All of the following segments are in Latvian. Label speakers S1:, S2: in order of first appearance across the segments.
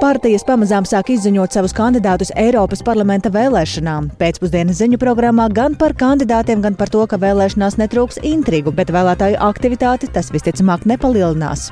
S1: Partijas pamazām sāk izziņot savus kandidātus Eiropas parlamenta vēlēšanām. Pēcpusdienas ziņu programmā gan par kandidātiem, gan par to, ka vēlēšanās netrūks intrigu, bet vēlētāju aktivitāti tas visticamāk nepalielinās.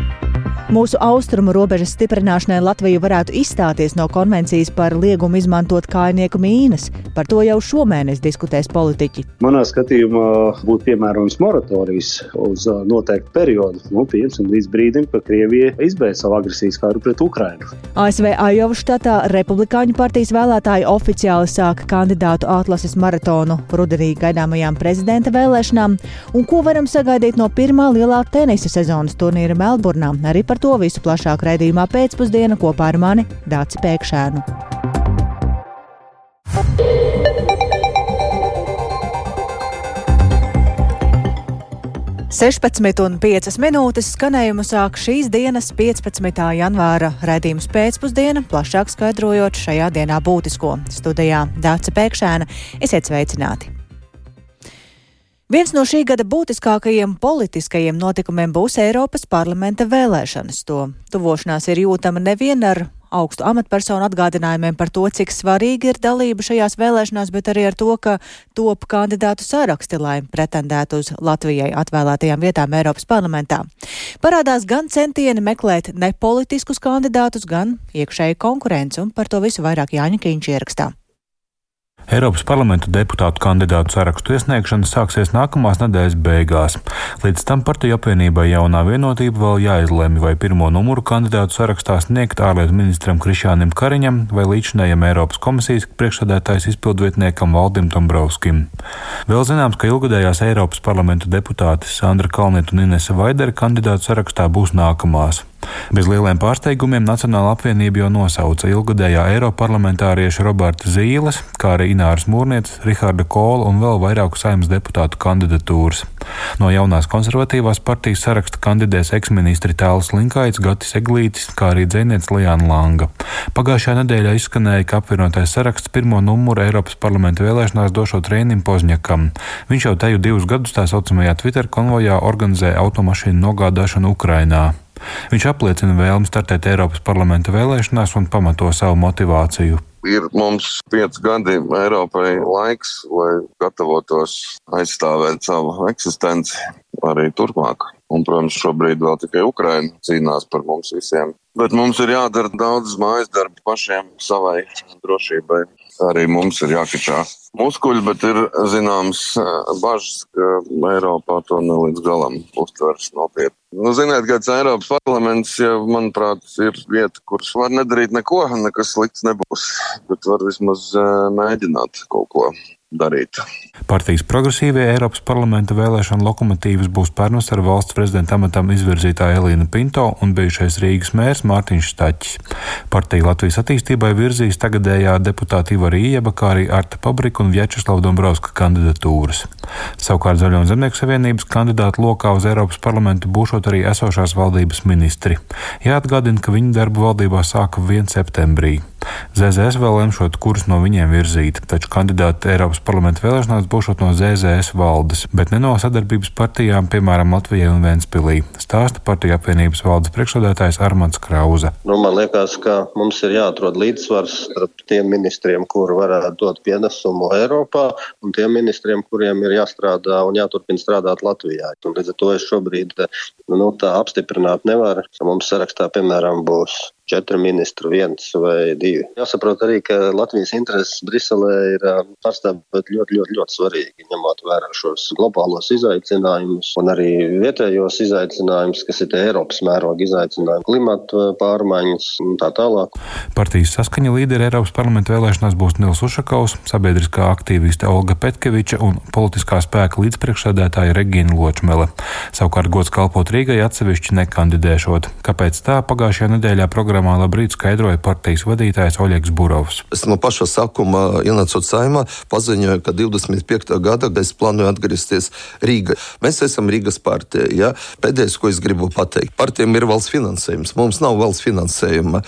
S1: Mūsu austrumu robežas stiprināšanai Latvija varētu izstāties no konvencijas par liegumu izmantot kājnieku mīnas. Par to jau šomēnes diskutēs politiķi.
S2: Manā skatījumā būtu piemērojams moratorijas uz noteiktu periodu, nu, piemēram, līdz brīdim, kad Krievija izbeidz savu agresijas karu pret Ukrainu.
S1: ASV Ajova štatā Republikāņu partijas vēlētāji oficiāli sāka kandidātu atlases maratonu rudenī gaidāmajām prezidenta vēlēšanām, un ko varam sagaidīt no pirmā lielā tenisa sezonas turnīra Melburnā. Arī par to visu plašāk raidījumā pēcpusdiena kopā ar mani Dāci Pēkšēnu. Sešpadsmit un piecas minūtes skanējumu sāk šīs dienas 15. janvāra raidījums pēcpusdiena, plašāk skaidrojot šajā dienā būtisko. Studijā Dāca Pēkšēna, esiet sveicināti! Viens no šī gada būtiskākajiem politiskajiem notikumiem būs Eiropas parlamenta vēlēšanas. To tuvošanās ir jūtama nevien ar augstu amatpersonu atgādinājumiem par to, cik svarīgi ir dalība šajās vēlēšanās, bet arī ar to, ka top kandidātu saraksti, lai pretendētu uz Latvijai atvēlētajām vietām Eiropas parlamentā. Parādās gan centieni meklēt nepolitiskus kandidātus, gan iekšēju konkurenci, un par to visu vairāk Jāņa Kīņš ierakstā.
S3: Eiropas parlamenta deputātu kandidātu sarakstu iesniegšana sāksies nākamās nedēļas beigās. Līdz tam partiju apvienībai jaunā vienotība vēl jāizlemj, vai pirmo numuru kandidātu sarakstā sniegt ārlietu ministram Krišānam Kariņam vai līdzinējam Eiropas komisijas priekšsēdētājs izpildvietniekam Valdim Dombrovskim. Vēl zināms, ka ilgadējās Eiropas parlamenta deputātes Sandra Kalnieta un Inese Vaidere kandidātu sarakstā būs nākamās. Bez lieliem pārsteigumiem Nacionāla apvienība jau nosauca ilgadējā Eiroparlamentārieša Roberta Zīles, kā arī Ināras Mūrnietes, Riharda Kola un vēl vairāku saimnes deputātu kandidatūras. No jaunās konservatīvās partijas saraksta kandidēs eksministri Tēls Linkaits, Gatis Eglītis, kā arī dzēnieks Lijāna Langa. Pagājušajā nedēļā izskanēja, ka apvienotais saraksts pirmo numuru Eiropas parlamenta vēlēšanās došot Rēnim Pozņakam. Viņš jau teju divus gadus tā saucamajā Twitter konvojā organizē automašīnu nogādāšanu Ukrainā. Viņš apliecina vēlmi startēt Eiropas parlamenta vēlēšanās un pamato savu motivāciju.
S4: Ir mums pieci gadi Eiropai laiks, lai gatavotos aizstāvēt savu eksistenci arī turpmāk. Un, protams, šobrīd vēl tikai Ukraina cīnās par mums visiem. Bet mums ir jādara daudz mājas darbu pašiem savai drošībai. Arī mums ir jākačā. Muskuļi, bet ir zināms bažas, ka Eiropā to ne līdz galam. Uztvers nopietni. Nu, ziniet, kāds Eiropas parlaments, ja, manuprāt, ir vieta, kuras var nedarīt neko, nekas slikts nebūs, bet var vismaz mēģināt kaut ko darīt.
S3: Partijas progresīvie Eiropas parlamenta vēlēšana lokomotīvas būs pērnas ar valsts prezidenta amatam izvirzītā Elīna Pinto un bijušais Rīgas mērs Mārtiņš Staķis. Partija Latvijas attīstībai virzīs tagadējā deputāta Ivar Ieba, kā arī Arta Pabrika un Vjačeslava Dombrovska kandidatūras. Savukārt Zaļo un Zemnieku savienības kandidātu lokā uz Eiropas parlamentu būšot arī esošās valdības ministri. Jāatgādina, ka viņu darbu valdībā sāka 1. septembrī. ZZS vēl lemšot, kurus no viņiem virzīt, taču kandidāti Eiropas parlamenta vēlēšanās būšot no ZZS valdes, bet ne no sadarbības partijām, piemēram, Latvijai un Ventspilī. Stāsta partija apvienības valdes priekšsādātājs Armants Krauza.
S5: Nu, man liekas, ka mums ir jāatrod līdzsvars starp tiem ministriem, kuri varētu dot pienesumu Eiropā, un tiem ministriem, kuriem ir jāstrādā un jāturpina strādāt Latvijā. Un līdz ar to es šobrīd nu, tā apstiprināt nevaru. Mums sarakstā, piemēram, būs četri ministri, viens vai divi. Jāsaprot arī, ka Latvijas intereses Briselē ir pārstāvēt ļoti, ļoti, ļoti svarīgi, ņemot vērā šos globālos izaicinājumus un arī vietējos izaicinājumus, kas ir Eiropas mēroga izaicinājumi, klimata pārmaiņas un tā tālāk.
S3: Partijas saskaņa līderi Eiropas parlamenta vēlēšanās būs Nils Ušakaus, sabiedriskā aktīviste Olga Petkeviča un politiskā spēka līdzpriekšsēdētāja Regīna Ločmele. Savukārt gods kalpot Rīgai atsevišķi nekandidēšot. Kāpēc tā pagājušajā nedēļā programmā programmā labrīt skaidroja partijas vadītājs Oļegs Burovs.
S6: Es no paša sākuma ienācot saimā, paziņoju, ka 25. gada es plānoju atgriezties Rīgā. Mēs esam Rīgas partija. Ja? Pēdējais, ko es gribu pateikt, partijām ir valsts finansējums. Mums nav valsts finansējuma,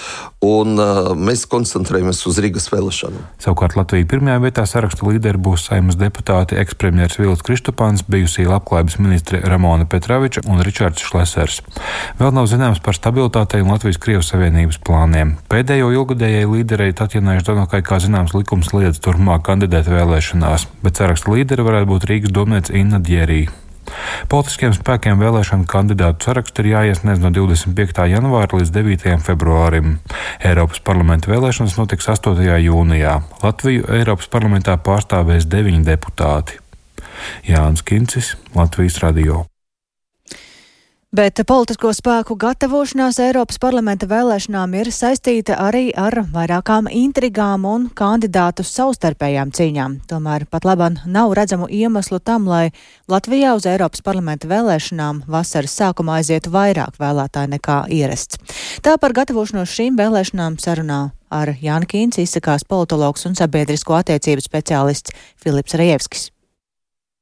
S6: un uh, mēs koncentrējamies uz Rīgas vēlēšanām.
S3: Savukārt Latvija pirmajā vietā sarakstu līderi būs saimas deputāti ekspremjeras Vils Kristupāns, bijusī labklājības ministre Ramona Petraviča un Ričards Šlesers. Vēl nav zināms par stabilitātei un Latvijas Krievijas Savienības plāniem. Pēdējo ilgadējai līderei Tatjanai Ždanokai, kā zināms, likums liedz turpmāk kandidēt vēlēšanās, bet saraksta līderi varētu būt Rīgas domniece Inna Djerī. Politiskiem spēkiem vēlēšanu kandidātu sarakstu ir jāiesniedz no 25. janvāra līdz 9. februārim. Eiropas parlamenta vēlēšanas notiks 8. jūnijā. Latviju Eiropas parlamentā pārstāvēs deviņi deputāti. Jānis Kincis, Latvijas radio.
S1: Bet politisko spēku gatavošanās Eiropas parlamenta vēlēšanām ir saistīta arī ar vairākām intrigām un kandidātu savstarpējām cīņām. Tomēr pat labam nav redzamu iemeslu tam, lai Latvijā uz Eiropas parlamenta vēlēšanām vasaras sākumā aizietu vairāk vēlētāju nekā ierasts. Tā par gatavošanos šīm vēlēšanām sarunā ar Jānu Kīns izsakās politologs un sabiedrisko attiecību speciālists Filips Rajevskis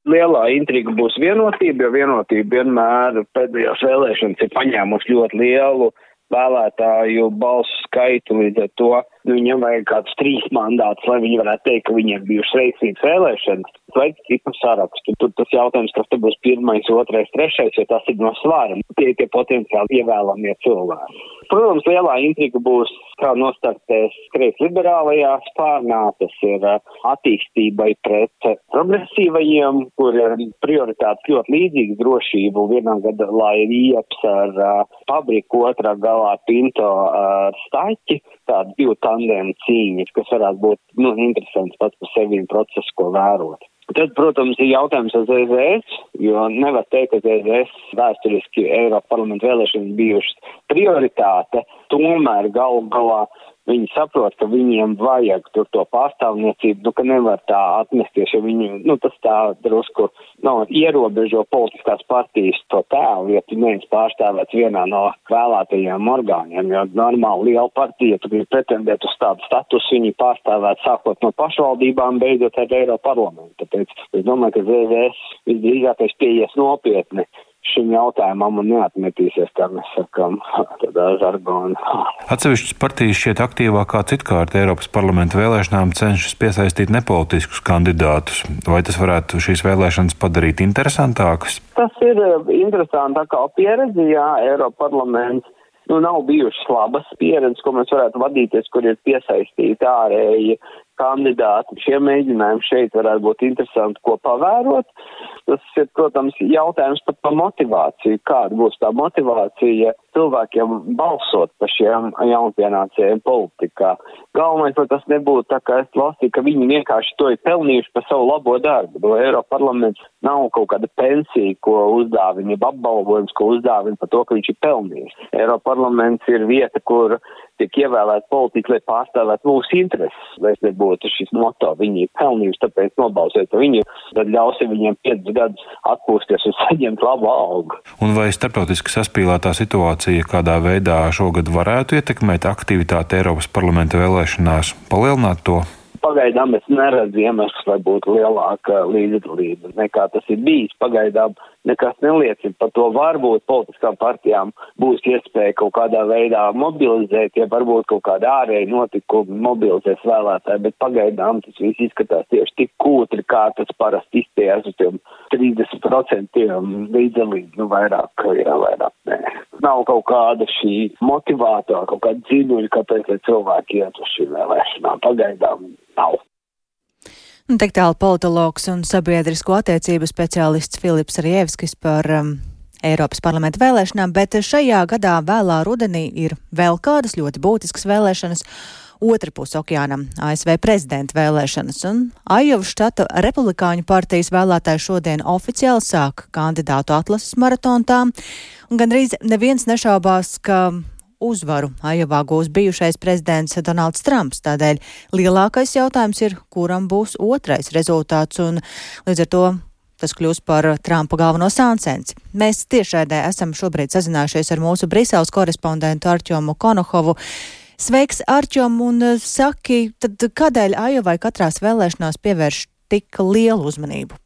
S7: lielā intriga būs vienotība, jo vienotība vienmēr pēdējās vēlēšanas ir paņēmusi ļoti lielu vēlētāju balsu skaitu, līdz ar to nu, viņam vajag kādus trīs mandātus, lai viņi varētu teikt, ka viņiem bijušas veiksmīgas vēlēšanas. Vajag citu sarakstu. Tur tas jautājums, kas te būs pirmais, otrais, trešais, jo tas ir no svāra. Tie tie potenciāli ievēlamie cilvēki. Protams, lielā intriga būs, kā nostartēs kreis liberālajā spārnā, tas ir uh, attīstībai pret progresīvajiem, kur ir prioritātes ļoti līdzīgas drošību. Vienā gadalā ir ieps ar uh, fabriku, otrā galā pinto ar uh, staķi, tāda divu tandēmu cīņas, kas varētu būt, nu, interesants pats par sevi procesu, ko vērot. Tad, protams, ir jautājums ar ZZS, jo nevar teikt, ka ZZS vēsturiski Eiropa parlamenta vēlēšanas bijušas prioritāte, tomēr galu galā viņi saprot, ka viņiem vajag tur to pārstāvniecību, nu, ka nevar tā atmesties, jo viņi, nu, tas tā drusku, nu, ierobežo politiskās partijas to tēlu, ja tu neesi pārstāvēts vienā no vēlētajiem orgāniem, jo normāli liela partija, tu gribi pretendēt uz tādu statusu, viņi pārstāvēt sākot no pašvaldībām, beidzot ar Eiropa parlamentu. Tāpēc es domāju, ka ZVS visdrīzākais pieies nopietni šim jautājumam un neatmetīsies, kā mēs sakām, tādā žargonā.
S3: Atsevišķas partijas šķiet aktīvāk kā citkārt Eiropas parlamenta vēlēšanām cenšas piesaistīt nepolitiskus kandidātus. Vai tas varētu šīs vēlēšanas padarīt interesantākas?
S7: Tas ir eh, interesantākā pieredze, jā, Eiropa parlaments. Nu, nav bijušas labas pieredzes, ko mēs varētu vadīties, kur ir piesaistīti ārēji kandidāti. Šie mēģinājumi šeit varētu būt interesanti, ko pavērot. Tas ir, protams, jautājums par motivāciju. Kāda būs tā motivācija cilvēkiem balsot par šiem jaunpienācējiem politikā? Galvenais, lai tas nebūtu tā, kā es lasīju, ka viņi vienkārši to ir pelnījuši par savu labo darbu. No Eiropa parlaments nav kaut kāda pensija, ko uzdāvina, apbalvojums, ko uzdāvina par to, ka viņš ir pelnījis. Eiropa parlaments ir vieta, kur tiek ievēlēti politiķi, lai pārstāvētu mūsu intereses, lai nebūtu šis moto, viņi ir pelnījuši, tāpēc nobalsiet par viņu, tad ļausim viņiem 5 gadus atpūsties un saņemt labu algu.
S3: Un vai starptautiski saspīlētā situācija kādā veidā šogad varētu ietekmēt aktivitāti Eiropas parlamenta vēlēšanās, palielināt to?
S7: Pagaidām es neredzu iemeslus, lai būtu lielāka līdzdalība nekā tas ir bijis. Pagaidām nekas neliecina par to. Varbūt politiskām partijām būs iespēja kaut kādā veidā mobilizēt, ja varbūt kaut kāda ārēja notikuma mobilizēs vēlētāji, bet pagaidām tas viss izskatās tieši tik kūtri, kā tas parasti izties uz tiem 30% līdzdalību, nu vairāk, jā, vairāk nē. Nav kaut kāda šī motivātora, kaut kāda dziļuļa, kāpēc cilvēki iet uz šīm vēlēšanām. Pagaidām nav.
S1: Tik tālu politologs un sabiedrisko attiecību speciālists Filips Rievskis par um, Eiropas parlamenta vēlēšanām, bet šajā gadā vēlā rudenī ir vēl kādas ļoti būtiskas vēlēšanas. Otra puse okeānam - ASV prezidenta vēlēšanas, un Aijovas štata republikāņu partijas vēlētāji šodien oficiāli sāk kandidātu atlases maratontām, un gandrīz neviens nešaubās, ka uzvaru Ajovā gūs bijušais prezidents Donalds Trumps. Tādēļ lielākais jautājums ir, kuram būs otrais rezultāts, un līdz ar to tas kļūs par Trumpa galveno sāncensi. Mēs tiešraidē esam šobrīd sazinājušies ar mūsu Briseles korespondentu Arķomu Konohovu. Sveiks, Arčom, un eh, saki, tad kādēļ Ajovai katrās vēlēšanās pievērš tik lielu uzmanību?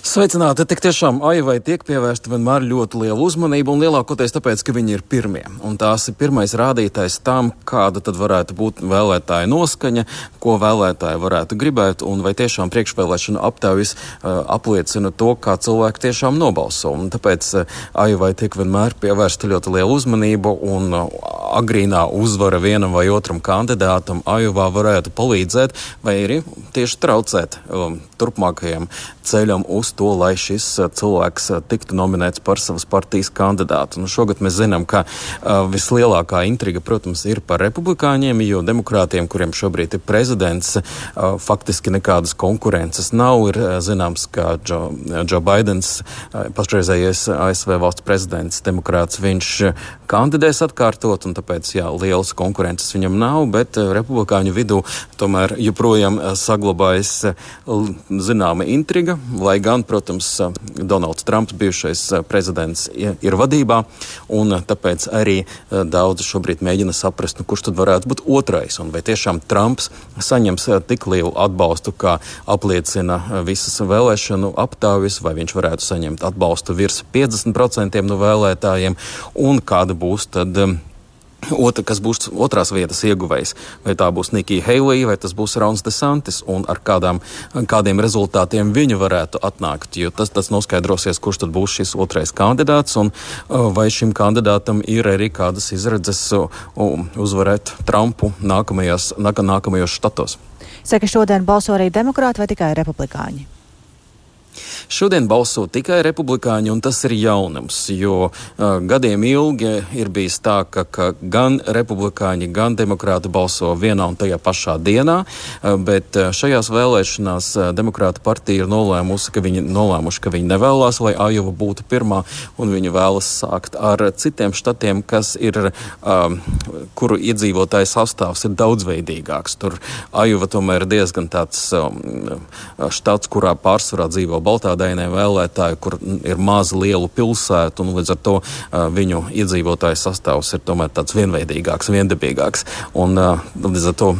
S8: Sveicināti! Tik tiešām Aivai tiek pievērsta vienmēr ļoti liela uzmanība un lielākoties tāpēc, ka viņi ir pirmie. Un tās ir pirmais rādītājs tam, kāda tad varētu būt vēlētāja noskaņa, ko vēlētāji varētu gribēt, un vai tiešām priekšvēlēšana aptaujas uh, apliecina to, kā cilvēki tiešām nobalso. Un tāpēc uh, Aivai tiek vienmēr pievērsta ļoti liela uzmanība, un uh, agrīnā uzvara vienam vai otram kandidātam Aivā varētu palīdzēt, vai arī tieši traucēt um, turpmākajam ceļam uz to, lai šis cilvēks tiktu nominēts par savas partijas kandidātu. Nu, šogad mēs zinām, ka vislielākā intriga, protams, ir par republikāņiem, jo demokrātiem, kuriem šobrīd ir prezidents, faktiski nekādas konkurences nav. Ir zināms, ka Džo, Džo Baidens, pašreizējais ASV valsts prezidents, demokrāts, viņš kandidēs atkārtot, un tāpēc jā, lielas konkurences viņam nav, bet republikāņu vidū tomēr joprojām saglabājas zināma intriga, lai gan, protams, Donalds Trumps, bijušais prezidents, ir vadībā, un tāpēc arī daudzi šobrīd mēģina saprast, nu, kurš tad varētu būt otrais, un vai tiešām Trumps saņems tik lielu atbalstu, kā apliecina visas vēlēšanu aptaujas, vai viņš varētu saņemt atbalstu virs 50% no vēlētājiem, un kāda būs tad Otra, kas būs otrās vietas ieguvējs, vai tā būs Nikija Heilija, vai tas būs Rauns Desantis, un ar kādām, kādiem rezultātiem viņa varētu atnākt. Jo tas, tas noskaidrosies, kurš tad būs šis otrais kandidāts, un vai šim kandidātam ir arī kādas izredzes uzvarēt Trumpu nākamajos, nākamajos štatos.
S1: Saka, šodien balso arī demokrāti vai tikai republikāņi?
S8: Šodien balso tikai republikāņi, un tas ir jaunums, jo uh, gadiem ilgi ir bijis tā, ka, ka gan republikāņi, gan demokrāti balso vienā un tajā pašā dienā, uh, bet šajās vēlēšanās uh, demokrāta partija ir nolēmusi, ka viņi, nolēmuši, ka viņi nevēlas, lai Ajova būtu pirmā, un viņi vēlas sākt ar citiem štatiem, kas ir, uh, kuru iedzīvotāju sastāvs ir daudzveidīgāks. Tur Ajova tomēr ir diezgan tāds um, štats, kurā pārsvarā dzīvo baltādainie vēlētāji, kur ir maza lielu pilsētu, un līdz ar to viņu iedzīvotāju sastāvs ir tomēr tāds vienveidīgāks, viendabīgāks. Un līdz ar to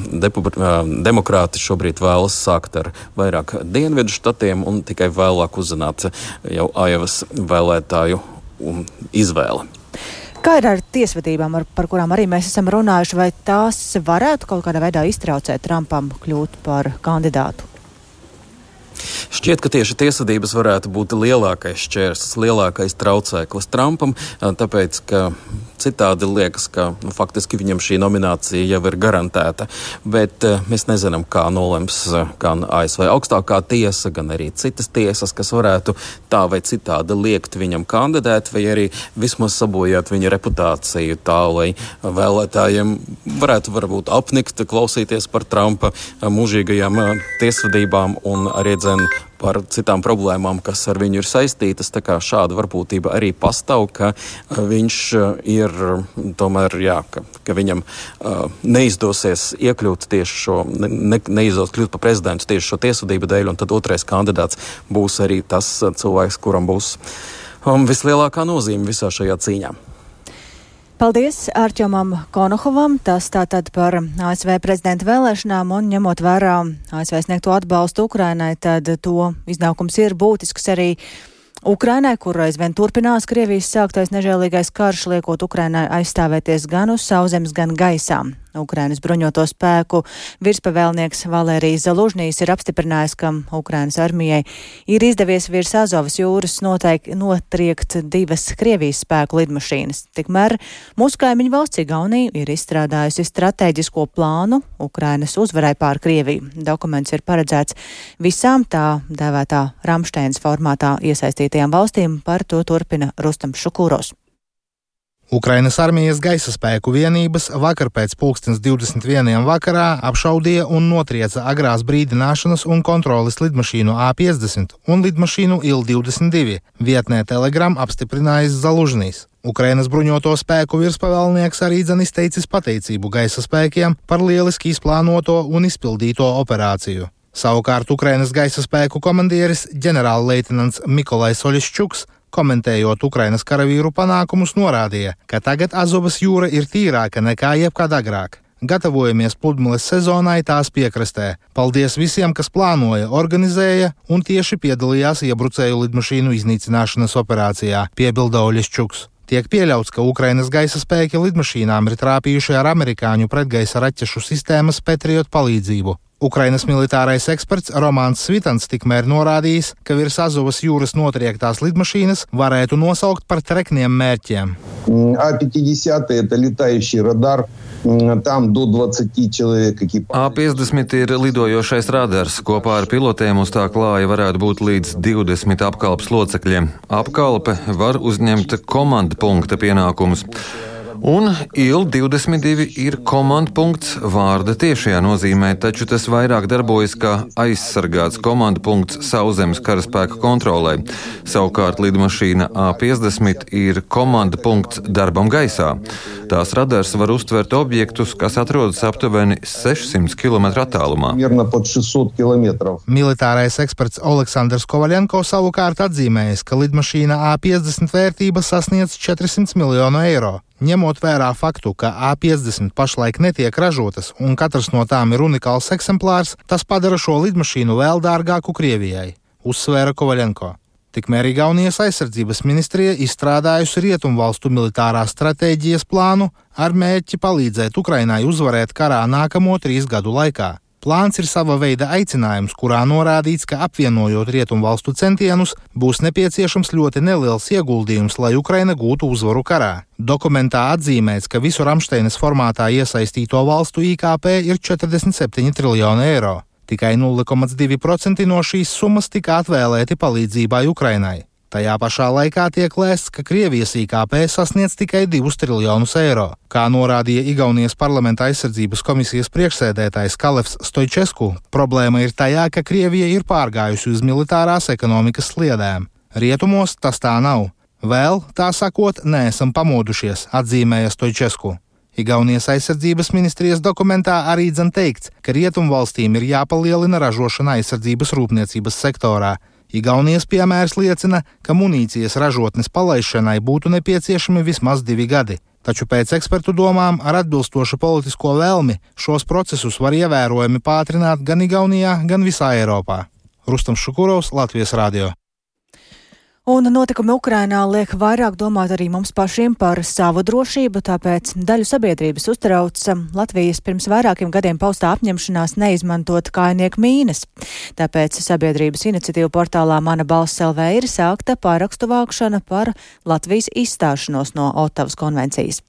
S8: demokrāti šobrīd vēlas sākt ar vairāk dienvidu štatiem un tikai vēlāk uzzināt jau Aivas vēlētāju izvēli.
S1: Kā ir ar tiesvedībām, ar, par kurām arī mēs esam runājuši, vai tās varētu kaut kādā veidā iztraucēt Trumpam kļūt par kandidātu?
S8: Šķiet, ka tieši tiesvedības varētu būt lielākais šķērslis, lielākais traucēklis Trumpam, tāpēc, ka citādi liekas, ka nu, faktiski viņam šī nominācija jau ir garantēta. Bet mēs nezinām, kā nolems gan ASV augstākā tiesa, gan arī citas tiesas, kas varētu tā vai citādi liekt viņam kandidēt, vai arī vismaz sabojāt viņa reputāciju tā, lai vēlētājiem varētu varbūt apnikt, klausīties par Trumpa mūžīgajām tiesvedībām un arī dzen par citām problēmām, kas ar viņu ir saistītas. Tā kā šāda varbūtība arī pastāv, ka viņš ir ir tomēr, jā, ka, ka viņam uh, neizdosies iekļūt tieši šo, ne, neizdosies kļūt par prezidentu tieši šo tiesvedību dēļ, un tad otrais kandidāts būs arī tas cilvēks, kuram būs um, vislielākā nozīme visā šajā cīņā.
S1: Paldies Ārķomam Konohovam. Tas tātad par ASV prezidenta vēlēšanām un ņemot vērā ASV sniegto atbalstu Ukrainai, tad to iznākums ir būtisks arī Ukrainai, kur aizvien turpinās Krievijas sāktais nežēlīgais karš, liekot Ukrainai aizstāvēties gan uz sauszemes, gan gaisā. Ukrainas bruņoto spēku virspavēlnieks Valērijas Zalužnīs ir apstiprinājis, ka Ukrainas armijai ir izdevies virs Azovas jūras noteikti notriekt divas Krievijas spēku lidmašīnas. Tikmēr mūsu kaimiņu valsts Igaunija ir izstrādājusi strateģisko plānu Ukrainas uzvarai pār Krieviju. Dokuments ir paredzēts visām tā dēvētā Ramsteins formātā iesaistītajām valstīm, par to turpina Rustam Šukūros.
S9: Ukrainas armijas gaisa spēku vienības vakar pēc 2021. vakarā apšaudīja un notrieca agrās brīdināšanas un kontroles lidmašīnu A-50 un lidmašīnu Il-22. Vietnē Telegram apstiprinājis Zalužnīs. Ukrainas bruņoto spēku virspavēlnieks arī dzen izteicis pateicību gaisa spēkiem par lieliski izplānoto un izpildīto operāciju. Savukārt Ukrainas gaisa spēku komandieris ģenerālleitnants Mikolais Oļšķuks komentējot Ukrainas karavīru panākumus, norādīja, ka tagad Azovas jūra ir tīrāka nekā jebkad agrāk. Gatavojamies pludmales sezonai tās piekrastē. Paldies visiem, kas plānoja, organizēja un tieši piedalījās iebrucēju lidmašīnu iznīcināšanas operācijā, piebilda Oļešķuks. Tiek pieļauts, ka Ukrainas gaisa spēki lidmašīnām ir trāpījuši ar amerikāņu pretgaisa raķešu sistēmas Patriot palīdzību. Ukrainas militārais eksperts Romāns Svitans tikmēr norādījis, ka virs Azovas jūras notriektās lidmašīnas varētu nosaukt par trekniem mērķiem.
S10: A50 ir lidojošais radars. Kopā ar pilotiem uz tā klāja varētu būt līdz 20 apkalpes locekļiem. Apkalpe var uzņemt komandu punkta pienākumus. Un IL-22 ir komandpunkts vārda tiešajā nozīmē, taču tas vairāk darbojas kā aizsargāts komandpunkts sauszemes karaspēka kontrolē. Savukārt lidmašīna A50 ir komandpunkts darbam gaisā. Tās radars var uztvert objektus, kas atrodas aptuveni 600 km attālumā.
S9: Militārais eksperts Aleksandrs Kovaļenko savukārt atzīmējis, ka lidmašīna A50 vērtība sasniedz 400 miljonu eiro. Ņemot vērā faktu, ka A50 pašlaik netiek ražotas un katrs no tām ir unikāls eksemplārs, tas padara šo lidmašīnu vēl dārgāku Krievijai, uzsvēra Kovaļenko. Tikmēr Igaunijas aizsardzības ministrija izstrādājusi rietumvalstu militārās stratēģijas plānu ar mērķi palīdzēt Ukrainai uzvarēt karā nākamo trīs gadu laikā. Plāns ir sava veida aicinājums, kurā norādīts, ka apvienojot rietumvalstu centienus, būs nepieciešams ļoti neliels ieguldījums, lai Ukraina gūtu uzvaru karā. Dokumentā atzīmēts, ka visu Ramsteinas formātā iesaistīto valstu IKP ir 47 triljoni eiro. Tikai 0,2% no šīs summas tika atvēlēti palīdzībai Ukrainai. Tajā pašā laikā tiek lēsts, ka Krievijas IKP sasniedz tikai 2 triljonus eiro. Kā norādīja Igaunijas parlamenta aizsardzības komisijas priekšsēdētājs Kalevs Stoičesku, problēma ir tajā, ka Krievija ir pārgājusi uz militārās ekonomikas sliedēm. Rietumos tas tā nav. Vēl, tā sakot, neesam pamodušies, atzīmēja Stoičesku. Igaunijas aizsardzības ministrijas dokumentā arī dzan teikts, ka rietumvalstīm ir jāpalielina ražošana aizsardzības rūpniecības sektorā, Igaunijas piemērs liecina, ka munīcijas ražotnes palaišanai būtu nepieciešami vismaz divi gadi. Taču pēc ekspertu domām ar atbilstošu politisko vēlmi šos procesus var ievērojami pātrināt gan Igaunijā, gan visā Eiropā. Rustam Šukurovs, Latvijas Rādio.
S1: Un notikumi Ukrainā liek vairāk domāt arī mums pašiem par savu drošību, tāpēc daļu sabiedrības uztrauc Latvijas pirms vairākiem gadiem paustā apņemšanās neizmantot kainieku mīnas. Tāpēc sabiedrības iniciatīva portālā Mana balss LV ir sākta pārakstu vākšana par Latvijas izstāšanos no Otavas konvencijas.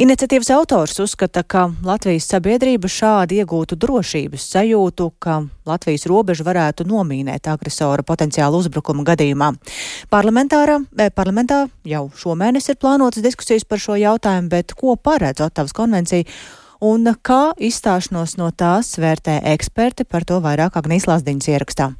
S1: Iniciatīvas autors uzskata, ka Latvijas sabiedrība šādi iegūtu drošības sajūtu, ka Latvijas robežu varētu nomīnēt agresora potenciālu uzbrukumu gadījumā. Eh, parlamentā jau šomēnes ir plānotas diskusijas par šo jautājumu, bet ko paredz Otavas konvencija? Un kā izstāšanos no tās vērtē eksperti, par to vairāk Agnijas Lazdiņas ierakstā.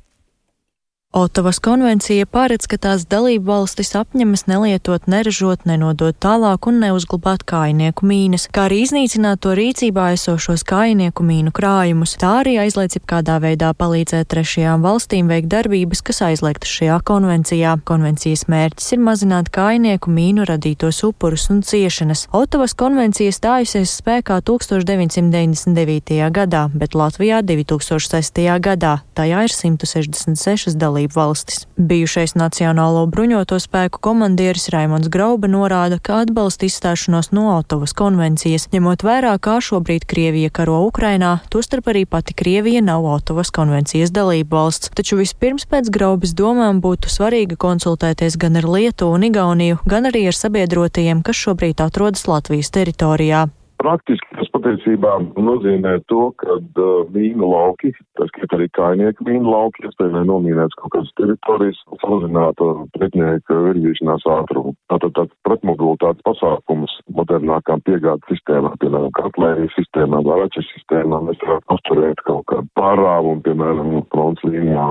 S11: Otavas konvencija paredz, ka tās dalību valstis apņemas nelietot, neražot, nenodot tālāk un neuzglabāt kainieku mīnas, kā arī iznīcināt to rīcībā esošos kainieku mīnu krājumus. Tā arī aizliedz kādā veidā palīdzēt trešajām valstīm veikt darbības, kas aizliegtas šajā konvencijā. Konvencijas mērķis ir mazināt kainieku mīnu radītos upurus un ciešanas. Otavas konvencija stājusies spēkā 1999. gadā, bet Latvijā 2006. gadā. Tajā ir 166 dalības dalību valstis. Bijušais Nacionālo bruņoto spēku komandieris Raimons Grauba norāda, ka atbalsta izstāšanos no Otavas konvencijas, ņemot vērā, kā šobrīd Krievija karo Ukrainā, tostarp arī pati Krievija nav Otavas konvencijas dalība valsts. Taču vispirms pēc Graubas domām būtu svarīgi konsultēties gan ar Lietuvu un Igauniju, gan arī ar sabiedrotajiem, kas šobrīd atrodas Latvijas teritorijā.
S12: Praktiski tas patiesībā nozīmē to, ka uh, mīnu lauki, tas ir arī kainieku mīnu lauki, iespējami nomīnēts kaut kādas teritorijas, samazinātu pretinieka virzīšanās ātrumu. Tātad tāds pretmobilitātes pasākums modernākām piegādes sistēmām, piemēram, katlērijas sistēmām, varačas sistēmām, mēs varētu uzturēt kaut kādu pārāvumu, piemēram, fronts līnijā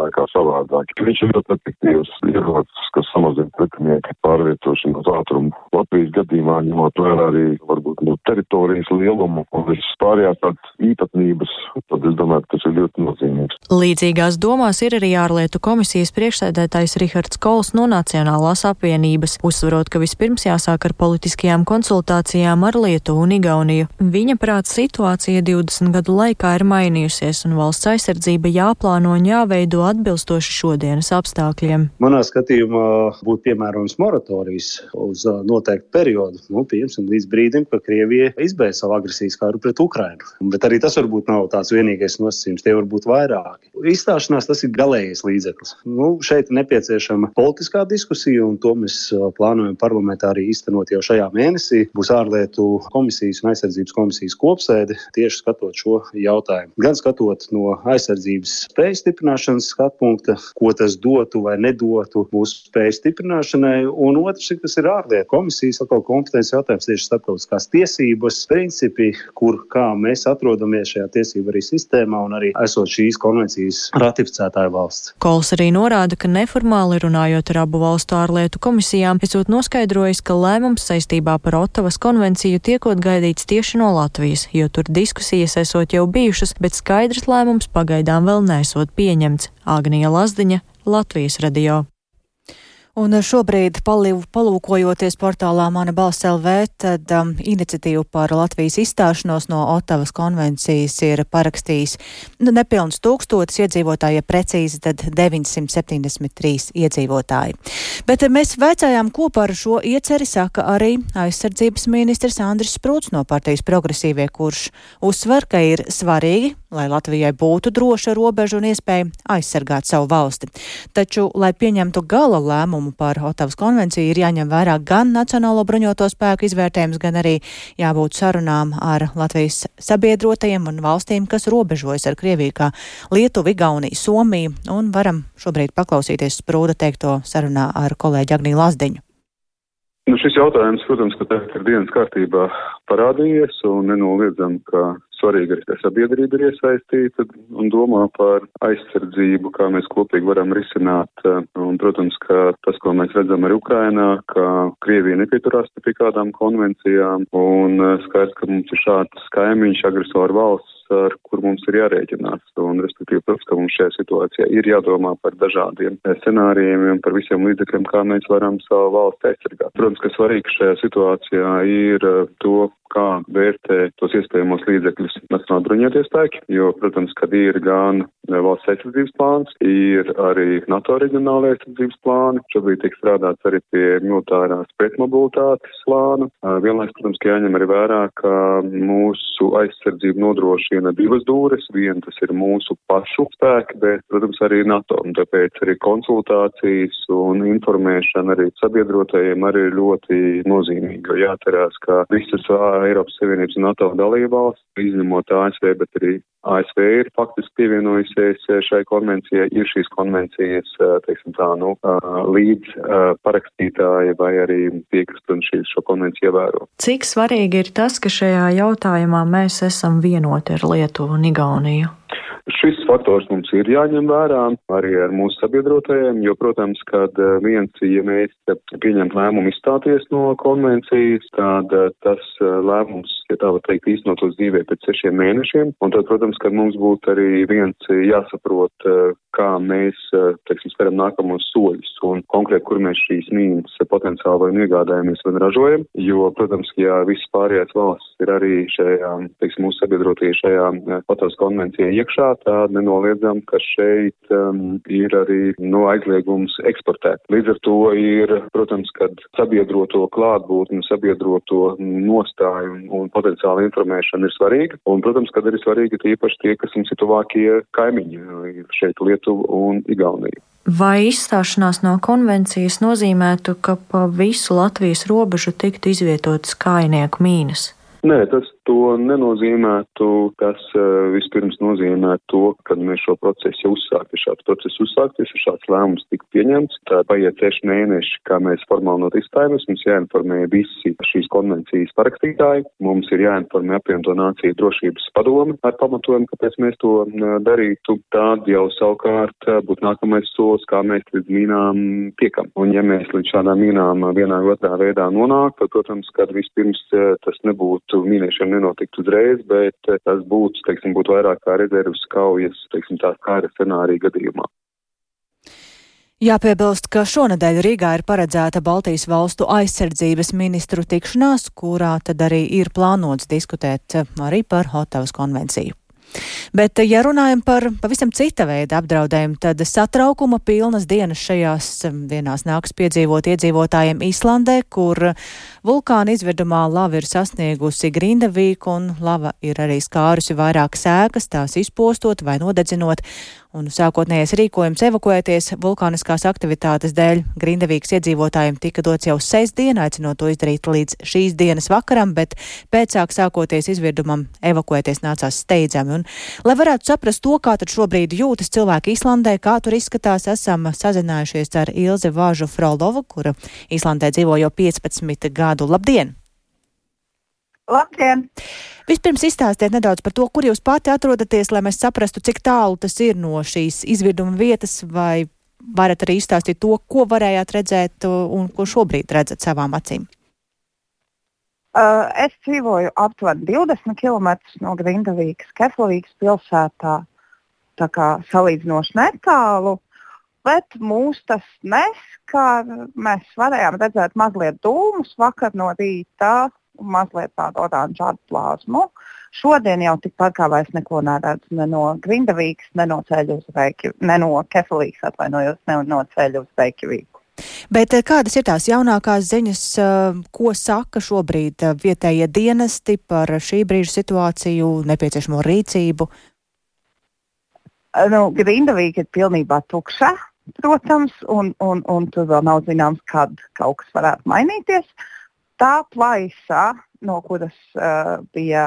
S12: vai, kā savādāk. Viņš ir ļoti efektīvs ierocis, kas samazina pretinieka pārvietošanos ātrumu. Latvijas gadījumā ņemot vērā arī varbūt nu, teritorijas lielumu un visas pārējās tādas īpatnības, tad es domāju, ka tas ir ļoti nozīmīgs.
S11: Līdzīgās domās ir arī ārlietu komisijas priekšsēdētājs Rihards Kols no Nacionālās apvienības, uzsverot, ka vispirms jāsāk ar politiskajām konsultācijām ar Lietuvu un Igauniju. Viņa prāt situācija 20 gadu laikā ir mainījusies un valsts aizsardzība jāplāno un jāveido atbilstoši šodienas apstākļiem.
S2: Manā skatījumā būtu piemērojams moratorijas uz noteiktu periodu, nu, piemēram, līdz brīdim, kad Krievija izbeidz savu agresijas karu pret Ukrainu. Bet arī tas varbūt nav tās vienīgais nosacījums, tie var būt vairāki. Izstāšanās tas ir galējais līdzeklis. Nu, šeit nepieciešama politiskā diskusija, un to mēs plānojam parlamentā arī īstenot jau šajā mēnesī. Būs ārlietu komisijas un aizsardzības komisijas kopsēde tieši skatot šo jautājumu. Gan skatot no aizsardzības spēju stiprināšanas skatu punkta, ko tas dotu vai nedotu mūsu spēju stiprināšanai, un otrs, kas ir ārlietu komisijas atkal kompetences jautājums tieši starptautiskās tiesības principi, kur kā mēs atrodamies šajā tiesību arī sistēmā un arī esot šīs konvencijas ratificētāja valsts.
S11: Kols arī norāda, ka neformāli runājot ar abu valstu ārlietu komisijām, esot noskaidrojis, ka lēmums saistībā par Otavas konvenciju tiekot gaidīts tieši no Latvijas, jo tur diskusijas esot jau bijušas, bet skaidrs lēmums pagaidām vēl nesot pieņemts. Agnija Lazdiņa, Latvijas radio.
S1: Un šobrīd, palūkojoties portālā Mana balss LV, tad um, iniciatīvu par Latvijas izstāšanos no Otavas konvencijas ir parakstījis nu, nepilns tūkstotis iedzīvotāji, ja precīzi, tad 973 iedzīvotāji. Bet mēs veicājām, ko par šo ieceri saka arī aizsardzības ministrs Andris Sprūts no partijas progresīvie, kurš uzsver, ka ir svarīgi, lai Latvijai būtu droša robeža un iespēja aizsargāt savu valsti. Taču, lai pieņemtu gala lēmumu, lēmumu par Otavas konvenciju ir jāņem vērā gan Nacionālo bruņoto spēku izvērtējums, gan arī jābūt sarunām ar Latvijas sabiedrotajiem un valstīm, kas robežojas ar Krieviju, kā Lietuvu, Igauniju, Somiju, un varam šobrīd paklausīties sprūda teikto sarunā ar kolēģi Agniju Lazdiņu.
S12: Nu, šis jautājums, protams, ka tagad ir dienas kārtībā parādījies un nenoliedzam, ka svarīgi arī, ka sabiedrība ir iesaistīta un domā par aizsardzību, kā mēs kopīgi varam risināt. Un, protams, ka tas, ko mēs redzam arī Ukrainā, ka Krievija nepieturās pie kādām konvencijām un skaidrs, ka mums ir šāds kaimiņš, agresoru valsts ar kur mums ir jārēķinās. Un, respektīvi, protams, ka mums šajā situācijā ir jādomā par dažādiem scenārijiem un par visiem līdzekļiem, kā mēs varam savu valsti aizsargāt. Protams, ka svarīgi šajā situācijā ir eh, to, kā vērtē tos iespējamos līdzekļus Nacionāla bruņoties spēki, jo, protams, kad ir gan valsts aizsardzības plāns, ir arī NATO reģionāla aizsardzības plāni, šobrīd tiek strādāts arī pie militārās pretmobilitātes plāna. Vienlaiks, protams, ka jāņem arī vērā, ka mūsu aizsardzību nodrošina divas dūres, viena tas ir mūsu pašu spēki, bet, protams, arī NATO, un tāpēc arī konsultācijas un informēšana arī sabiedrotajiem arī ir ļoti nozīmīga, jāatcerās, ka visas Eiropas Savienības un NATO dalībvalsts, izņemot ASV, bet arī ASV ir faktiski pievienojusies šai konvencijai, ir šīs konvencijas, teiksim tā, nu, līdz parakstītāji vai arī tie, kas tad šīs šo konvenciju ievēro.
S11: Cik svarīgi ir tas, ka šajā jautājumā mēs esam vienoti ar Lietuvu un Igauniju?
S12: Šis faktors mums ir jāņem vērā arī ar mūsu sabiedrotajiem, jo, protams, kad eh, viens, ja mēs pieņemt lēmumu izstāties no konvencijas, tad eh, tas eh, lēmums, ja tā var teikt, īstenot uz dzīvē pēc sešiem mēnešiem, un tad, protams, kad mums būtu arī viens jāsaprot, kā mēs, teiksim, speram nākamos soļus un konkrēti, kur mēs šīs mīnas potenciāli vai iegādājamies vai ražojam, jo, protams, ja visas pārējās valsts ir arī šajā, teiksim, mūsu sabiedrotie šajā patos konvencijā iekšā, tad nenoliedzam, ka šeit um, ir arī no aizliegums eksportēt. Līdz ar to ir, protams, kad sabiedroto klātbūtni, sabiedroto nostāju un, un potenciāli informēšana ir svarīga. Un, protams, kad ir svarīgi tīpaši tie, kas mums ir tuvākie kaimiņi šeit Lietuva un Igaunija.
S11: Vai izstāšanās no konvencijas nozīmētu, ka pa visu Latvijas robežu tiktu izvietotas kainieku mīnas?
S12: Nē, tas to nenozīmētu, tas vispirms nozīmē to, ka mēs šo procesu jau uzsāktu. Šāds process uzsākties, šāds lēmums tika pieņemts. Tā paiet seši mēneši, kā mēs formāli notikstājamies. Mums jāinformē visi šīs konvencijas parakstītāji. Mums ir jāinformē apvienoto nāciju drošības padome ar pamatojumu, kāpēc mēs to darītu. Tad jau savukārt būtu nākamais solis, kā mēs līdz mīnām tiekam. Un ja mēs līdz šādām mīnām vienā vai otrā veidā nonāk, tad, protams, kad vispirms tas nebūtu mīnēšana nenotiktu uzreiz, bet tas būtu, teiksim, būtu vairāk kā rezervas kaujas, teiksim, tā kāra scenārija gadījumā.
S1: Jāpiebilst, ka šonadēļ Rīgā ir paredzēta Baltijas valstu aizsardzības ministru tikšanās, kurā tad arī ir plānots diskutēt arī par Otavas konvenciju. Bet, ja runājam par pavisam cita veida apdraudējumu, tad satraukuma pilnas dienas šajās um, dienās nāks piedzīvot iedzīvotājiem Īslandē, kur vulkāna izvirdumā lava ir sasniegusi Grindavīku un lava ir arī skārusi vairākas ēkas, tās izpostot vai nodedzinot un sākotnējais rīkojums evakuēties vulkāniskās aktivitātes dēļ Grindavīgas iedzīvotājiem tika dots jau sestdien, aicinot to izdarīt līdz šīs dienas vakaram, bet pēcāk sākoties izvirdumam evakuēties nācās steidzami. Un, lai varētu saprast to, kā tad šobrīd jūtas cilvēki Islandē, kā tur izskatās, esam sazinājušies ar Ilzi Vāžu Frolovu, kura Islandē dzīvo jau 15 gadu. Labdien!
S13: Labdien!
S1: Vispirms izstāstiet nedaudz par to, kur jūs pati atrodaties, lai mēs saprastu, cik tālu tas ir no šīs izvirduma vietas, vai varat arī izstāstīt to, ko varējāt redzēt un ko šobrīd redzat savām acīm.
S13: Uh, es dzīvoju aptuveni 20 km no Grindavīgas, Keflavīgas pilsētā, tā kā salīdzinoši netālu. Bet mūs tas neskar. Mēs varējām redzēt mazliet dūmus vakar no rīta mazliet tādu oranžu plāsmu. Šodien jau tikpat kā vairs neko neredz ne no Grindavīgas, ne no ceļa uz Reikjaviku, ne no Kefalīgas, atvainojos, ne no ceļa uz Reikjaviku.
S1: Bet eh, kādas ir tās jaunākās ziņas, eh, ko saka šobrīd eh, vietējie dienesti par šī brīža situāciju, nepieciešamo rīcību?
S13: Nu, Grindavīga ir pilnībā tukša, protams, un, un, un tur vēl nav zināms, kad kaut kas varētu mainīties. Uh, tā plaisa, no kuras uh, bija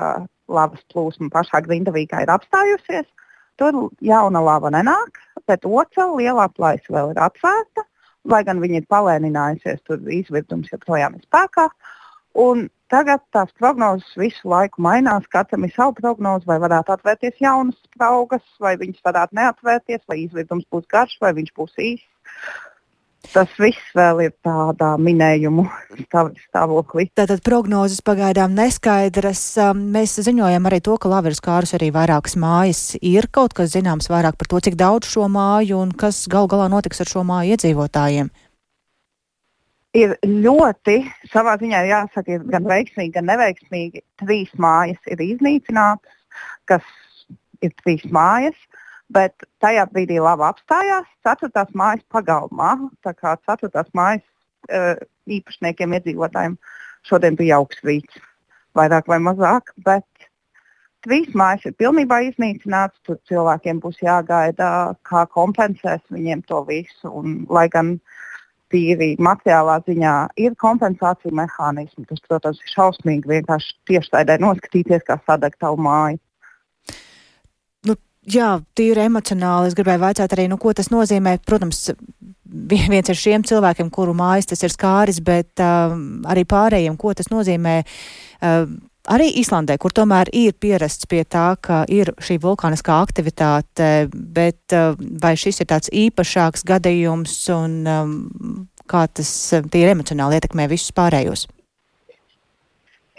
S13: lavas plūsma pašā Grindavīgā, ir apstājusies. Tur jauna lava nenāk, bet otrā lielā plaisa vēl ir atvērta. Lai gan viņa ir palēninājusies, tur izvirdums joprojām ir spēkā. Un tagad tās prognozes visu laiku mainās. Katram ir sava prognoze, vai varētu atvērties jaunas spraugas, vai viņas varētu neatvērties, vai izvirdums būs garš, vai viņš būs īss. Tas viss vēl ir tādā minējumu stāvoklī.
S1: Tātad prognozes pagaidām neskaidras. Um, mēs ziņojam arī to, ka Laveras kārus arī vairākas mājas ir kaut kas zināms vairāk par to, cik daudz šo māju un kas gal galā notiks ar šo māju iedzīvotājiem.
S13: Ir ļoti, savā ziņā jāsaka, gan veiksmīgi, gan neveiksmīgi. Trīs mājas ir iznīcinātas, kas ir trīs mājas. Bet tajā brīdī lava apstājās ceturtās mājas pagalmā. Tā kā ceturtās mājas uh, īpašniekiem, iedzīvotājiem šodien bija augsts rīts, vairāk vai mazāk. Bet trīs mājas ir pilnībā iznīcinātas. Tur cilvēkiem būs jāgaida, kā kompensēs viņiem to visu. Un, lai gan tīri materiālā ziņā ir kompensācija mehānismi, tas, protams, ir šausmīgi vienkārši tiešsaidē noskatīties, kā sadeg tavu māju.
S1: Jā, tīri emocionāli. Es gribēju vaicāt arī, nu, ko tas nozīmē. Protams, viens ir šiem cilvēkiem, kuru mājas tas ir skāris, bet uh, arī pārējiem, ko tas nozīmē. Uh, arī Islandē, kur tomēr ir pierasts pie tā, ka ir šī vulkāniskā aktivitāte, bet uh, vai šis ir tāds īpašāks gadījums un um, kā tas tīri emocionāli ietekmē visus pārējos?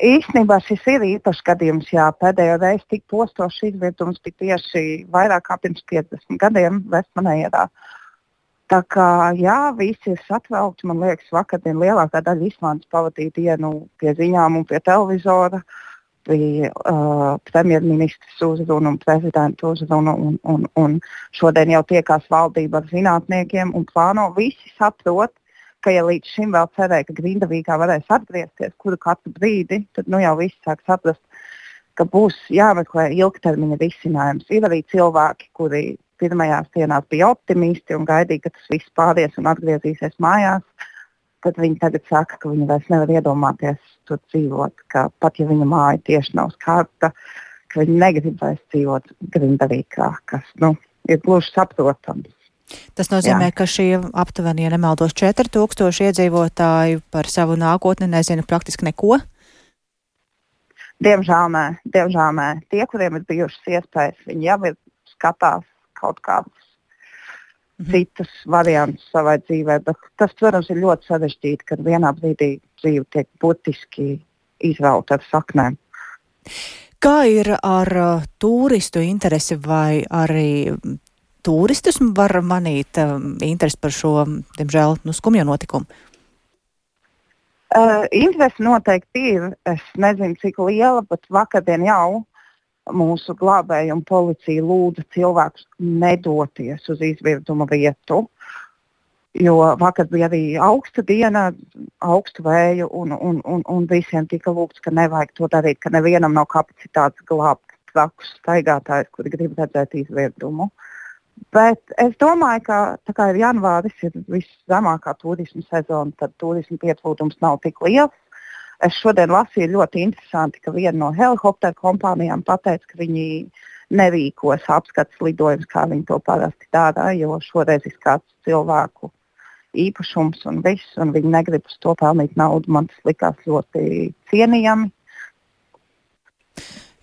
S13: Īstenībā šis ir īpašs gadījums. Jā, pēdējo reizi tik postošs izvietums bija tieši vairāk kā pirms 50 gadiem Vestmanējā. Tā kā jā, visi ir satraukti. Man liekas, vakardien lielākā daļa Islandes pavadīja dienu pie ziņām un pie televizora. Bija uh, premjerministrs uzruna un prezidenta uzruna. Un, un, un šodien jau tiekās valdība ar zinātniekiem un plāno. Visi saprot, ka ja līdz šim vēl cerēja, ka Grindavīgā varēs atgriezties kuru katru brīdi, tad nu jau viss sāk saprast, ka būs jāmeklē ilgtermiņa risinājums. Ir arī cilvēki, kuri pirmajās dienās bija optimisti un gaidīja, ka tas viss pāries un atgriezīsies mājās. tad viņi tagad saka, ka viņi vairs nevar iedomāties tur dzīvot, ka pat ja viņa māja tieši nav skarta, ka viņi negrib vairs dzīvot Grindavīkā, kas nu, ir gluži saprotams.
S1: Tas nozīmē, Jā. ka šie aptuveni, ja nemaldos, 4000 iedzīvotāji par savu nākotni nezina praktiski neko.
S13: Diemžēl nē, diemžēl nē. Tie, kuriem ir bijušas iespējas, viņi jau ir skatās kaut kādas mhm. citas variantus savai dzīvē. Bet tas, protams, ir ļoti sarežģīti, kad vienā brīdī dzīve tiek būtiski izrauta ar saknēm.
S1: Kā ir ar uh, turistu interesi vai arī turistus var manīt um, interesi par šo, diemžēl, nu, skumjo notikumu?
S13: Uh, interesi noteikti ir. Es nezinu, cik liela, bet vakardien jau mūsu glābēju un policija lūdza cilvēkus nedoties uz izvirduma vietu. Jo vakar bija arī augsta diena, augstu vēju, un, un, un, un visiem tika lūgts, ka nevajag to darīt, ka nevienam nav kapacitātes glābt trakus staigātājus, kuri grib redzēt izvirdumu. Uh, Bet es domāju, ka tā kā janvāris, ir viszemākā turisma sezona, tad turisma pieplūdums nav tik liels. Es šodien lasīju ļoti interesanti, ka viena no helikopteru kompānijām pateica, ka viņi nerīkos apskats lidojumus, kā viņi to parasti dara, jo šoreiz ir kāds cilvēku īpašums un viss, un viņi negrib uz to pelnīt naudu. Man tas likās ļoti cienījami.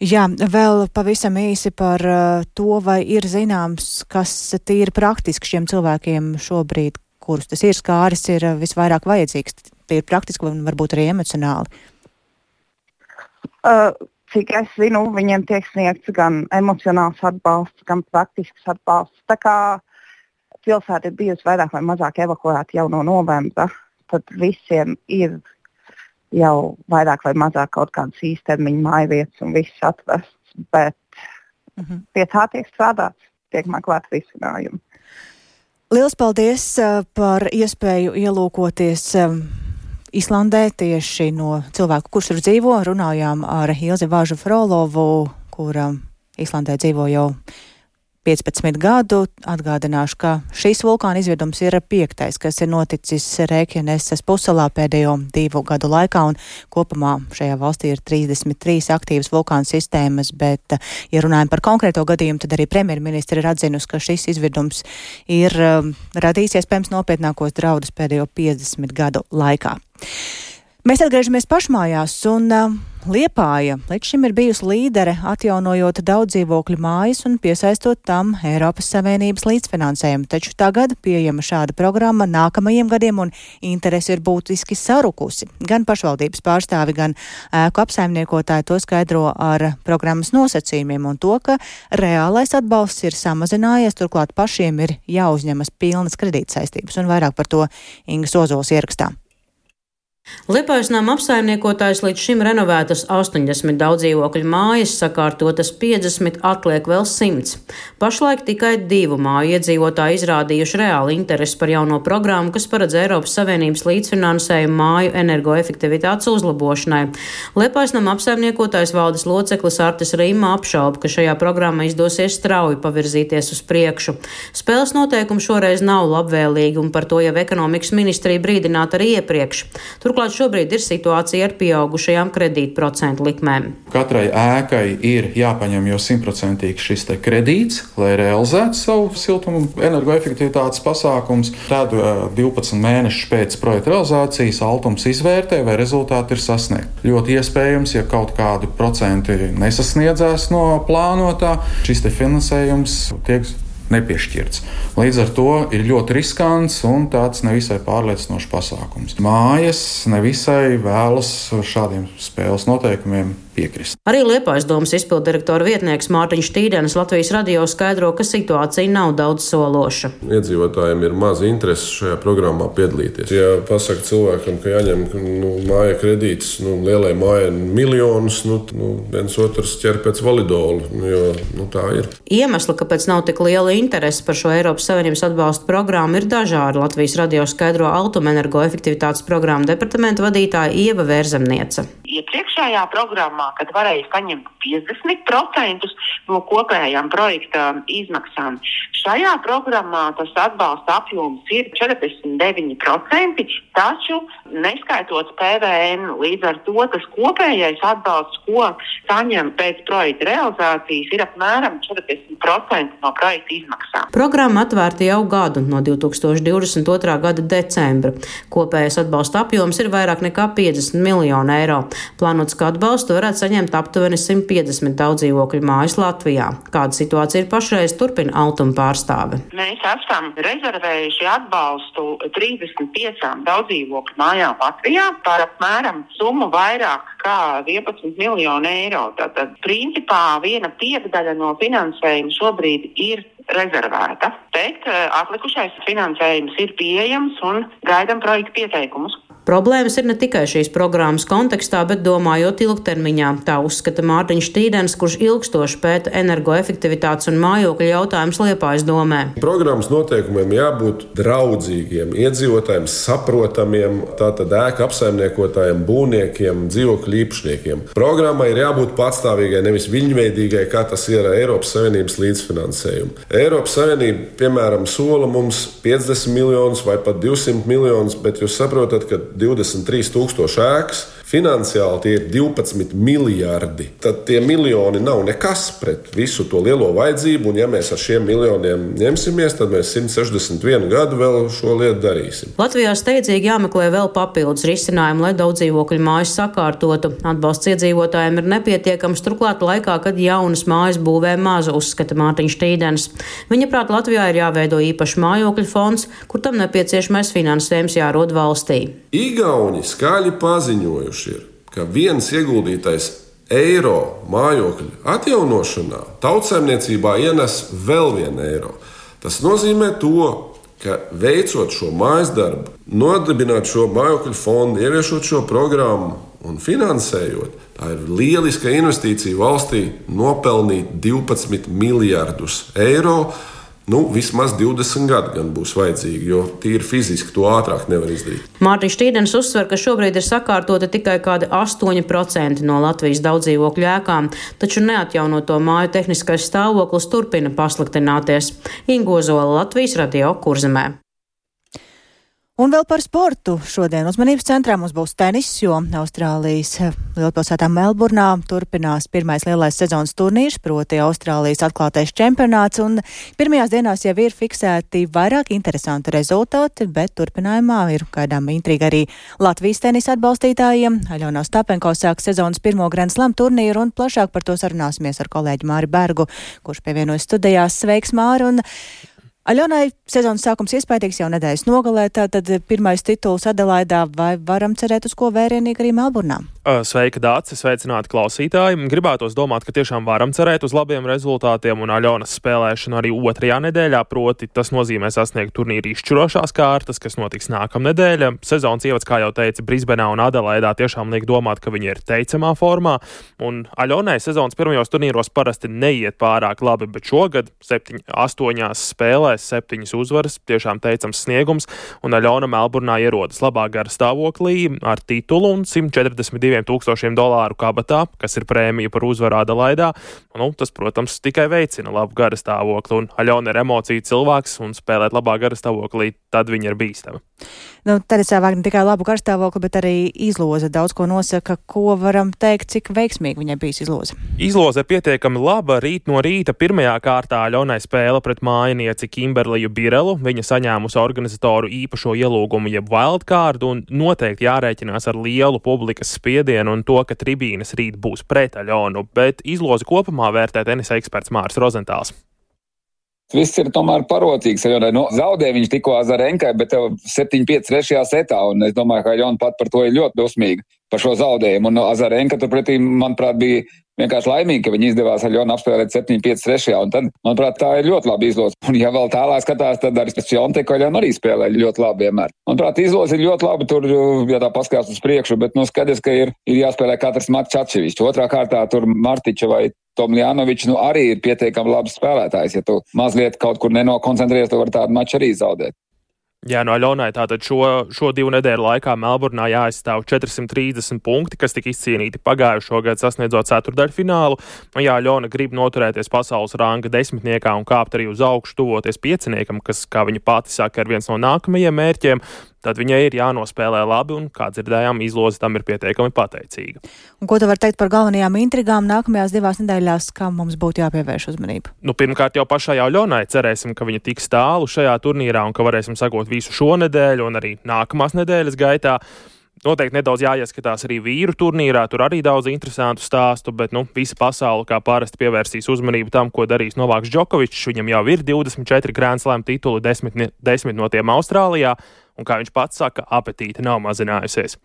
S1: Jā, vēl pavisam īsi par uh, to, vai ir zināms, kas tīri praktiski šiem cilvēkiem šobrīd, kurus tas ir skāris, ir uh, visvairāk vajadzīgs. Tīri praktiski un varbūt arī emocionāli.
S13: Uh, cik es zinu, viņiem tiek sniegts gan emocionāls atbalsts, gan praktisks atbalsts. Tā kā pilsēta ir bijusi vairāk vai mazāk evakuēta jau no novembra, tad visiem ir jau vairāk vai mazāk kaut kādas īstermiņa mājvietas un viss atvests, bet mm -hmm. pie tā tiek strādāts, tiek meklēt risinājumi.
S1: Lielas paldies uh, par iespēju ielūkoties um, Islandē tieši no cilvēku, kurš tur dzīvo. Runājām ar Ilzi Vāžu Frolovu, kura Islandē dzīvo jau 15 gadu. Atgādināšu, ka šīs vulkāna izvirdums ir piektais, kas ir noticis Rēķineses puselā pēdējo divu gadu laikā, un kopumā šajā valstī ir 33 aktīvas vulkāna sistēmas, bet, ja runājam par konkrēto gadījumu, tad arī premjerministri ir atzinusi, ka šis izvirdums ir um, radījis iespējams nopietnākos draudus pēdējo 50 gadu laikā. Mēs atgriežamies pašmājās, un uh, Liepāja līdz šim ir bijusi līdere atjaunojot daudz dzīvokļu mājas un piesaistot tam Eiropas Savienības līdzfinansējumu, taču tagad pieejama šāda programma nākamajiem gadiem un interesi ir būtiski sarukusi. Gan pašvaldības pārstāvi, gan ēku apsaimniekotāji to skaidro ar programmas nosacījumiem un to, ka reālais atbalsts ir samazinājies, turklāt pašiem ir jāuzņemas pilnas kredītsaistības un vairāk par to Ingas Ozols ierakstā.
S14: Liepājas nama apsaimniekotājs līdz šim renovētas 80 daudzdzīvokļu mājas, sakārtotas 50, atliek vēl 100. Pašlaik tikai divu māju iedzīvotāji izrādījuši reāli interesi par jauno programmu, kas paredz Eiropas Savienības līdzfinansējumu māju energoefektivitātes uzlabošanai. Liepājas nama apsaimniekotājs valdes loceklis Artis Rīma apšauba, ka šajā programmā izdosies strauji pavirzīties uz priekšu. Spēles noteikumi šoreiz nav labvēlīgi, un par to jau ekonomikas ministrija brīdināta arī iepriekš. Tur Turklāt šobrīd ir situācija ar pieaugušajām kredītprocentu likmēm.
S15: Katrai ēkai ir jāpaņem jau simtprocentīgi šis kredīts, lai realizētu savu siltumu energoefektivitātes pasākums. Tad 12 mēnešus pēc projekta realizācijas Altums izvērtē, vai rezultāti ir sasniegti. Ļoti iespējams, ja kaut kādi procenti nesasniedzās no plānotā, šis finansējums tiek nepiešķirts. Līdz ar to ir ļoti riskants un tāds nevisai pārliecinošs pasākums. Mājas nevisai vēlas šādiem spēles noteikumiem piekrist.
S14: Arī Liepājas domas izpildirektora vietnieks Mārtiņš Tīdens Latvijas radio skaidro, ka situācija nav daudz sološa.
S16: Iedzīvotājiem ir maz interesi šajā programmā piedalīties. Ja pasaka cilvēkam, ka jāņem nu, māja kredīts, nu, lielai mājai miljonus, nu, nu, viens otrs ķer pēc validola, nu, jo nu, tā ir.
S14: Iemesli, kāpēc nav tik liela interese par šo Eiropas Savienības atbalstu programmu, ir dažādi. Latvijas radio skaidro automenergoefektivitātes programmu departamenta vadītāja Ieva Vērzemniece.
S17: iepriekšējā programmā, kad varēja saņemt 50% no kopējām projekta izmaksām. Šajā programmā tas atbalsta apjoms ir 49%, taču neskaitot PVN, līdz ar to tas kopējais atbalsts, ko saņem pēc projekta realizācijas, ir apmēram 40% no projekta izmaksām.
S14: Programma atvērta jau gadu no 2022. gada decembra. Kopējais atbalsta apjoms ir vairāk nekā 50 miljonu eiro. Plānots, ka atbalstu varētu saņemt aptuveni 150 daudzdzīvokļu mājas Latvijā. Kāda situācija ir pašreiz, turpina Altuma pārstāve.
S17: Mēs esam rezervējuši atbalstu 35 daudzdzīvokļu mājām Latvijā par apmēram summu vairāk kā 11 miljonu eiro. Tātad, principā, viena piekdaļa no finansējuma šobrīd ir rezervēta, bet atlikušais finansējums ir pieejams un gaidām projektu pieteikumus.
S14: Problēmas ir ne tikai šīs programmas kontekstā, bet domājot ilgtermiņā. Tā uzskata Mārtiņš Tīdens, kurš ilgstoši pēta energoefektivitātes un mājokļu jautājumus Liepājas domē.
S16: Programmas noteikumiem jābūt draudzīgiem, iedzīvotājiem saprotamiem, tātad ēka apsaimniekotājiem, būvniekiem, dzīvokļu īpašniekiem. Programmai ir jābūt patstāvīgai, nevis viļņveidīgai, kā tas ir ar Eiropas Savienības līdzfinansējumu. Eiropas Savienība, piemēram, sola mums 50 miljonus vai pat 200 miljonus, bet jūs saprotat, ka 23,000 ēkas. Finansiāli tie ir 12 miljardi. Tad tie miljoni nav nekas pret visu to lielo vajadzību. Un, ja mēs ar šiem miljoniem ņemsimies, tad mēs 161 gadu vēl šo lietu darīsim.
S14: Latvijā steidzīgi jāmeklē vēl papildus risinājumi, lai daudz dzīvokļu mājas sakārtotu. Atbalsts iedzīvotājiem ir nepietiekams, turklāt laikā, kad jaunas mājas būvē maza, uzskata Mārtiņš Tīdens. Viņa prāt, Latvijā ir jāveido īpašs mājokļu fonds, kur tam nepieciešamais finansējums jārod valstī.
S16: Igauni skaļi paziņojuši ir, ka viens ieguldītais eiro mājokļu atjaunošanā tautsēmniecībā ienes vēl vienu eiro. Tas nozīmē to, ka veicot šo mājas darbu, nodibināt šo mājokļu fondu, ieviešot šo programmu un finansējot, tā ir lieliska investīcija valstī nopelnīt 12 miljardus eiro Nu, vismaz 20 gadi gan būs vajadzīgi, jo tīri fiziski to ātrāk nevar izdarīt.
S14: Mārtiņš Tīdens uzsver, ka šobrīd ir sakārtota tikai kādi 8% no Latvijas daudzdzīvokļu ēkām, taču neatjaunoto māju tehniskais stāvoklis turpina pasliktināties. Ingozola Latvijas radio kurzemē.
S1: Un vēl par sportu. Šodien uzmanības centrā mums būs tenis, jo Austrālijas lielpilsētā Melburnā turpinās pirmais lielais sezonas turnīrs, proti Austrālijas atklātais čempionāts, un pirmajās dienās jau ir fiksēti vairāk interesanti rezultāti, bet turpinājumā ir gaidām intriga arī Latvijas tenisa atbalstītājiem. Aļona Stapenko sāk sezonas pirmo Grand Slam turnīru, un plašāk par to sarunāsimies ar kolēģi Māri Bergu, kurš pievienojas studijās. Sveiks, Māri! Un Aļonai sezonas sākums iespējams jau nedēļas nogalē, tātad pirmais tituls Adelaidā, vai varam cerēt uz ko vērienīgi arī Melburnā?
S18: Sveika, Dārcis, sveicināti klausītāji. Gribētos domāt, ka tiešām varam cerēt uz labiem rezultātiem un Aļonas spēlēšanu arī otrajā nedēļā, proti tas nozīmē sasniegt turnīra izšķirošās kārtas, kas notiks nākamnedēļ. Sezonas ievads, kā jau teica, Brisbenā un Adelaidā tiešām liek domāt, ka viņi ir teicamā formā, un Aļonai sezonas pirmajos turnīros parasti neiet pārāk labi, bet šogad septiņ, astoņās spēlēs septiņas uzvaras, tiešām teicams sniegums, un Aļona Melburnā ierodas labā gara stāvoklī ar titulu un 142 2000 dolāru kabatā, kas ir prēmija par uzvaru Adelaidā. Nu, tas, protams, tikai veicina labu gara stāvokli, un Aļona ir emociju cilvēks, un spēlēt labā gara stāvoklī, tad viņa ir bīstama.
S1: Nu, tad es sāku ne tikai labu karstāvokli, bet arī izloze daudz ko nosaka, ko varam teikt, cik veiksmīgi viņai bijis izloze.
S18: Izloze pietiekami laba. Rīt no rīta pirmajā kārtā Ļonai spēle pret mājinieci Kimberliju Birelu. Viņa saņēmusi organizatoru īpašo ielūgumu, jeb wildcard, un noteikti jārēķinās ar lielu publikas spiedienu un to, ka tribīnes rīt būs pret Aļonu, bet izlozi kopumā vērtē tenisa eksperts Mārs Rozentāls.
S19: Viss ir tomēr parocīgs. Jo, nu, zaudēja viņš tikko Azarenkai, bet 7-5 trešajā setā. Un es domāju, ka Jona pat par to ir ļoti dusmīga par šo zaudējumu. Un Azarenka turpretī, manuprāt, bija vienkārši laimīgi, ka viņi izdevās ar Jonu apspēlēt 7-5 trešajā. Un tad, manuprāt, tā ir ļoti labi izlozta. Un, ja vēl tālāk skatās, tad arī Fjonteku Jona arī spēlē ļoti labi vienmēr. Manuprāt, izloze ir ļoti labi tur, ja tā paskatās uz priekšu, bet, nu, skaidrs, ka ir, ir jāspēlē katrs mačs atsevišķi. Otrā kārtā tur Martiča vai Tomljanovičs nu, arī ir pietiekami labs spēlētājs. Ja tu mazliet kaut kur nenokoncentrējies, tad var tādu maču arī zaudēt.
S18: Jā, no Aļonai tātad šo, šo divu nedēļu laikā Melburnā jāaizstāv 430 punkti, kas tika izcīnīti pagājušo gadu sasniedzot ceturdaļu finālu. Ja Aļona grib noturēties pasaules ranga desmitniekā un kāpt arī uz augšu, tuvoties pieciniekam, kas, kā viņa pati saka, ir viens no nākamajiem mērķiem, tad viņai ir jānospēlē labi, un, kā dzirdējām, izloze tam ir pietiekami pateicīga.
S1: Un ko tu vari teikt par galvenajām intrigām nākamajās divās nedēļās, kam mums būtu jāpievērš uzmanība?
S18: Nu, pirmkārt, jau pašai Aļonai cerēsim, ka viņa tiks tālu šajā turnīrā un ka varēsim sakot visu šo nedēļu un arī nākamās nedēļas gaitā. Noteikti nedaudz jāieskatās arī vīru turnīrā. Tur arī daudz interesantu stāstu, bet nu, visa pasaule kā parasti pievērsīs uzmanību tam, ko darīs Novāks Džokovičs. Viņam jau ir 24 Grand Slam tituli, 10, 10 no tiem Austrālijā un, kā viņš pats saka, apetīte nav mazinājusies.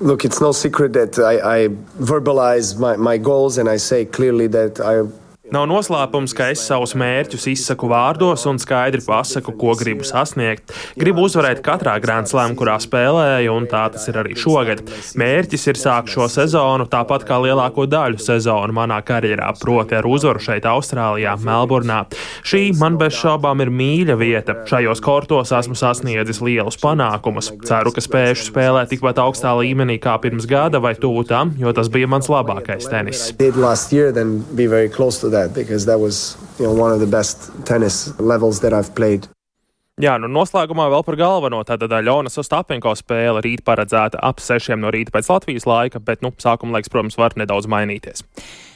S20: Look, it's no secret that I, I verbalize my, my goals and I say clearly that I
S18: Nav noslēpums, ka es savus mērķus izsaku vārdos un skaidri pasaku, ko gribu sasniegt. Gribu uzvarēt katrā Grand Slam, kurā spēlēju, un tā tas ir arī šogad. Mērķis ir sākt šo sezonu tāpat kā lielāko daļu sezonu manā karjerā, proti ar uzvaru šeit, Austrālijā, Melburnā. Šī man bez šaubām ir mīļa vieta. Šajos kortos esmu sasniedzis lielus panākumus. Ceru, ka spēšu spēlēt tikpat augstā līmenī kā pirms gada vai tuvu tam, jo tas bija mans labākais tenis
S20: that because that was you know, one of the best tennis levels that I've played.
S18: Jā, nu noslēgumā vēl par galveno. Tātad Ļonas Ostapenko spēle rīt paredzēta ap sešiem no rīta pēc Latvijas laika, bet, nu, sākuma laiks, protams, var nedaudz mainīties.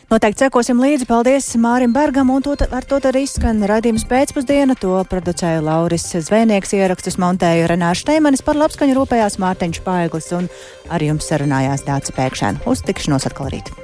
S1: Noteikti sekosim līdzi. Paldies Mārim Bergam, un to, ar to arī skan raidījums pēcpusdiena. To producēja Lauris Zvēnieks, ierakstus montēja Renāša Steimanis, par labskaņu rūpējās Mārtiņš Paiglis un ar jums sarunājās Dāca Pēkšēna. Uz tikšanos atkal rīt!